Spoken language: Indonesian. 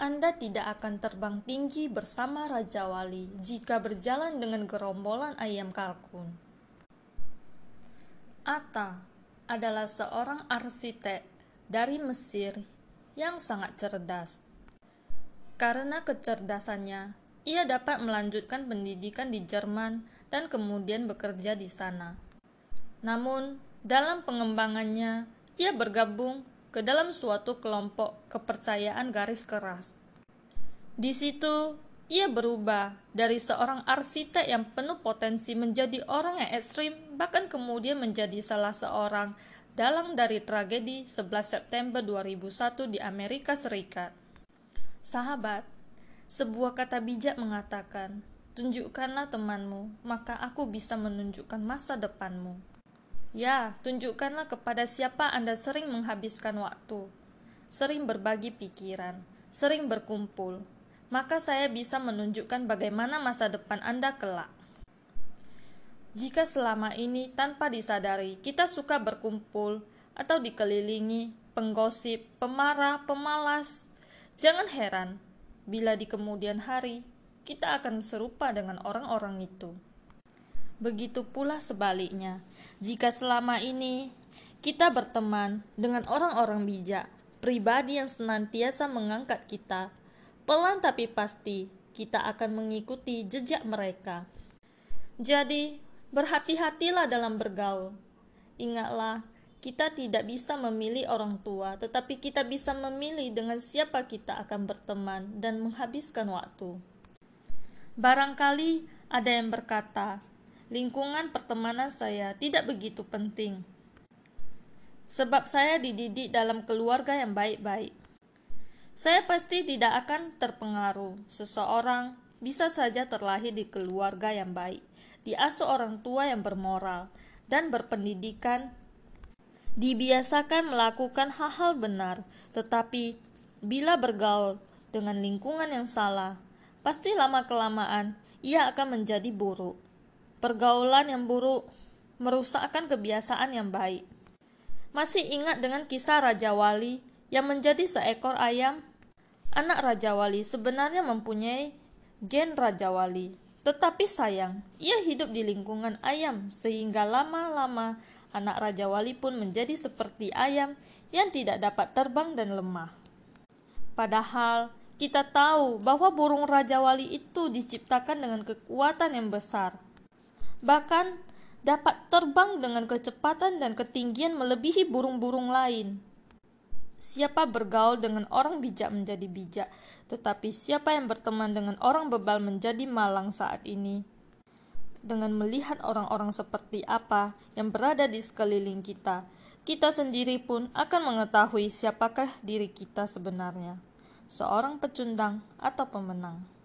Anda tidak akan terbang tinggi bersama Raja Wali jika berjalan dengan gerombolan ayam kalkun. Atta adalah seorang arsitek dari Mesir yang sangat cerdas. Karena kecerdasannya, ia dapat melanjutkan pendidikan di Jerman dan kemudian bekerja di sana. Namun, dalam pengembangannya, ia bergabung ke dalam suatu kelompok kepercayaan garis keras. Di situ, ia berubah dari seorang arsitek yang penuh potensi menjadi orang yang ekstrim, bahkan kemudian menjadi salah seorang dalang dari tragedi 11 September 2001 di Amerika Serikat. Sahabat, sebuah kata bijak mengatakan, tunjukkanlah temanmu, maka aku bisa menunjukkan masa depanmu. Ya, tunjukkanlah kepada siapa Anda sering menghabiskan waktu, sering berbagi pikiran, sering berkumpul, maka saya bisa menunjukkan bagaimana masa depan Anda kelak. Jika selama ini tanpa disadari kita suka berkumpul atau dikelilingi penggosip, pemarah, pemalas, jangan heran bila di kemudian hari kita akan serupa dengan orang-orang itu. Begitu pula sebaliknya, jika selama ini kita berteman dengan orang-orang bijak, pribadi yang senantiasa mengangkat kita, pelan tapi pasti kita akan mengikuti jejak mereka. Jadi, berhati-hatilah dalam bergaul. Ingatlah, kita tidak bisa memilih orang tua, tetapi kita bisa memilih dengan siapa kita akan berteman dan menghabiskan waktu. Barangkali ada yang berkata, lingkungan pertemanan saya tidak begitu penting. Sebab saya dididik dalam keluarga yang baik-baik. Saya pasti tidak akan terpengaruh. Seseorang bisa saja terlahir di keluarga yang baik, diasuh orang tua yang bermoral dan berpendidikan, dibiasakan melakukan hal-hal benar, tetapi bila bergaul dengan lingkungan yang salah, pasti lama-kelamaan ia akan menjadi buruk. Pergaulan yang buruk merusakkan kebiasaan yang baik. Masih ingat dengan kisah Raja Wali yang menjadi seekor ayam? Anak Raja Wali sebenarnya mempunyai gen Raja Wali, tetapi sayang, ia hidup di lingkungan ayam sehingga lama-lama anak Raja Wali pun menjadi seperti ayam yang tidak dapat terbang dan lemah. Padahal kita tahu bahwa burung Raja Wali itu diciptakan dengan kekuatan yang besar bahkan dapat terbang dengan kecepatan dan ketinggian melebihi burung-burung lain. Siapa bergaul dengan orang bijak menjadi bijak, tetapi siapa yang berteman dengan orang bebal menjadi malang saat ini. Dengan melihat orang-orang seperti apa yang berada di sekeliling kita, kita sendiri pun akan mengetahui siapakah diri kita sebenarnya, seorang pecundang atau pemenang.